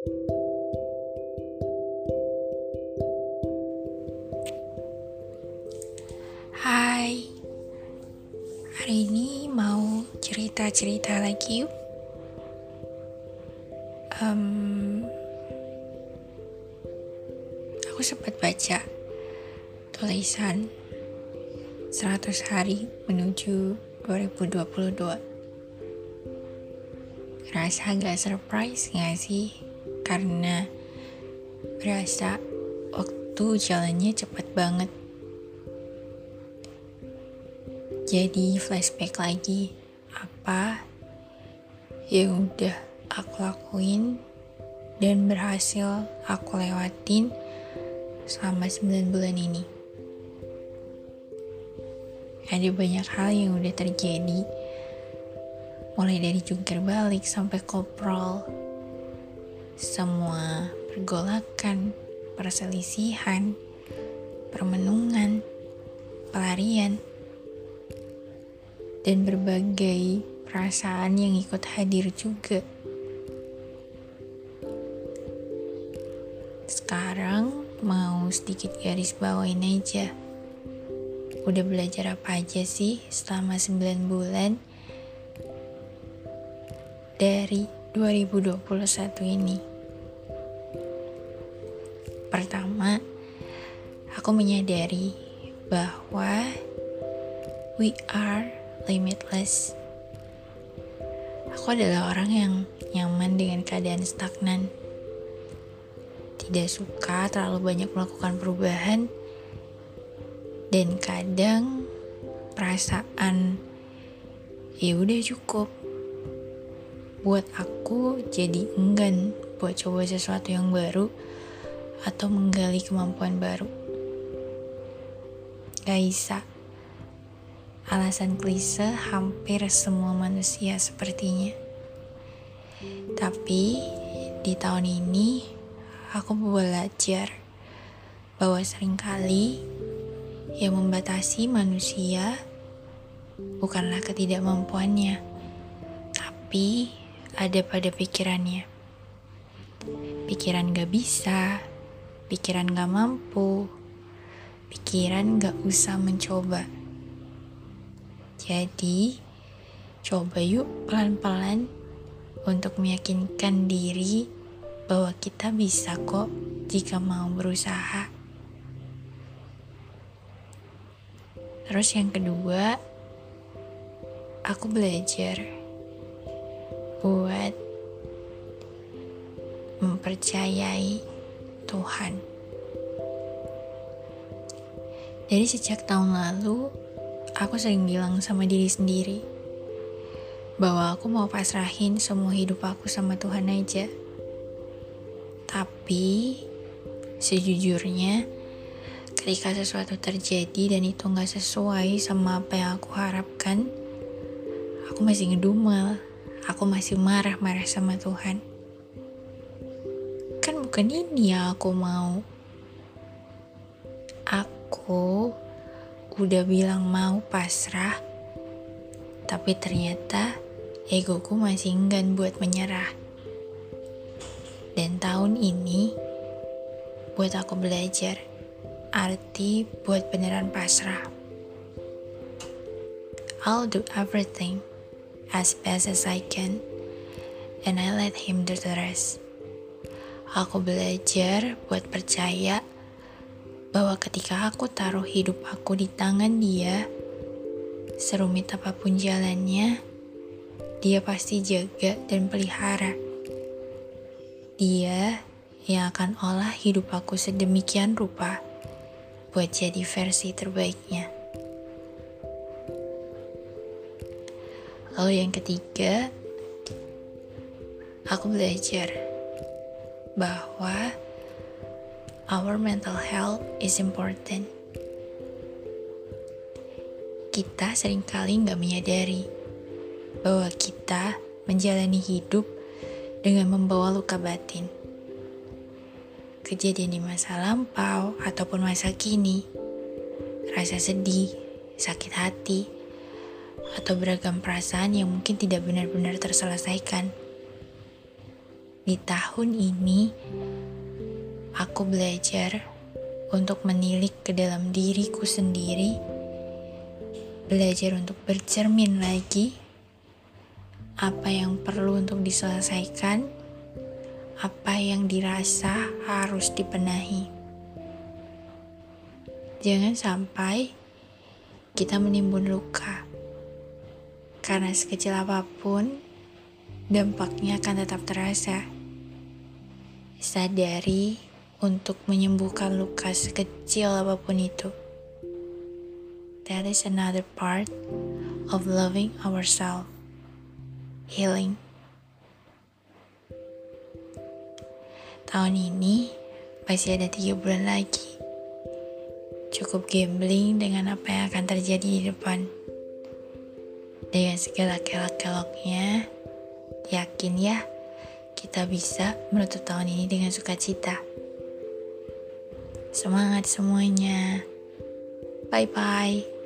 Hai, hari ini mau cerita-cerita lagi yuk. Um, aku sempat baca tulisan 100 hari menuju 2022. Rasa agak surprise gak sih? Karena berasa waktu jalannya cepet banget. Jadi flashback lagi apa yang udah aku lakuin dan berhasil aku lewatin selama 9 bulan ini. Ada banyak hal yang udah terjadi, mulai dari jungkir balik sampai koprol. Semua pergolakan, perselisihan, permenungan, pelarian, dan berbagai perasaan yang ikut hadir juga. Sekarang mau sedikit garis bawain aja. Udah belajar apa aja sih selama 9 bulan dari 2021 ini? Pertama, aku menyadari bahwa we are limitless. Aku adalah orang yang nyaman dengan keadaan stagnan. Tidak suka terlalu banyak melakukan perubahan dan kadang perasaan ya udah cukup buat aku jadi enggan buat coba sesuatu yang baru atau menggali kemampuan baru. Gak bisa alasan klise hampir semua manusia sepertinya. Tapi di tahun ini aku belajar bahwa sering kali yang membatasi manusia bukanlah ketidakmampuannya, tapi ada pada pikirannya. Pikiran gak bisa, pikiran gak mampu, pikiran gak usah mencoba. Jadi, coba yuk pelan-pelan untuk meyakinkan diri bahwa kita bisa kok jika mau berusaha. Terus yang kedua, aku belajar buat mempercayai Tuhan. Jadi sejak tahun lalu, aku sering bilang sama diri sendiri bahwa aku mau pasrahin semua hidup aku sama Tuhan aja. Tapi sejujurnya ketika sesuatu terjadi dan itu gak sesuai sama apa yang aku harapkan, aku masih ngedumel, aku masih marah-marah sama Tuhan. Kan bukan ini yang aku mau. Aku udah bilang mau pasrah, tapi ternyata egoku masih enggan buat menyerah. Dan tahun ini buat aku belajar arti buat beneran pasrah. I'll do everything as best as I can and I let him do the rest. Aku belajar buat percaya bahwa ketika aku taruh hidup aku di tangan dia, serumit apa pun jalannya, dia pasti jaga dan pelihara. Dia yang akan olah hidup aku sedemikian rupa buat jadi versi terbaiknya. Lalu yang ketiga, aku belajar bahwa our mental health is important. Kita sering kali nggak menyadari bahwa kita menjalani hidup dengan membawa luka batin. Kejadian di masa lampau ataupun masa kini, rasa sedih, sakit hati, atau beragam perasaan yang mungkin tidak benar-benar terselesaikan. Di tahun ini aku belajar untuk menilik ke dalam diriku sendiri, belajar untuk bercermin lagi apa yang perlu untuk diselesaikan, apa yang dirasa harus dipenahi. Jangan sampai kita menimbun luka, karena sekecil apa pun dampaknya akan tetap terasa. Sadari untuk menyembuhkan luka sekecil apa pun itu. That is another part of loving ourselves. Healing. Tahun ini masih ada tiga bulan lagi. Cukup gambling dengan apa yang akan terjadi di depan. Dengan segala kelak-keloknya, yakin ya kita bisa menutup tahun ini dengan sukacita. Semangat semuanya. Bye bye.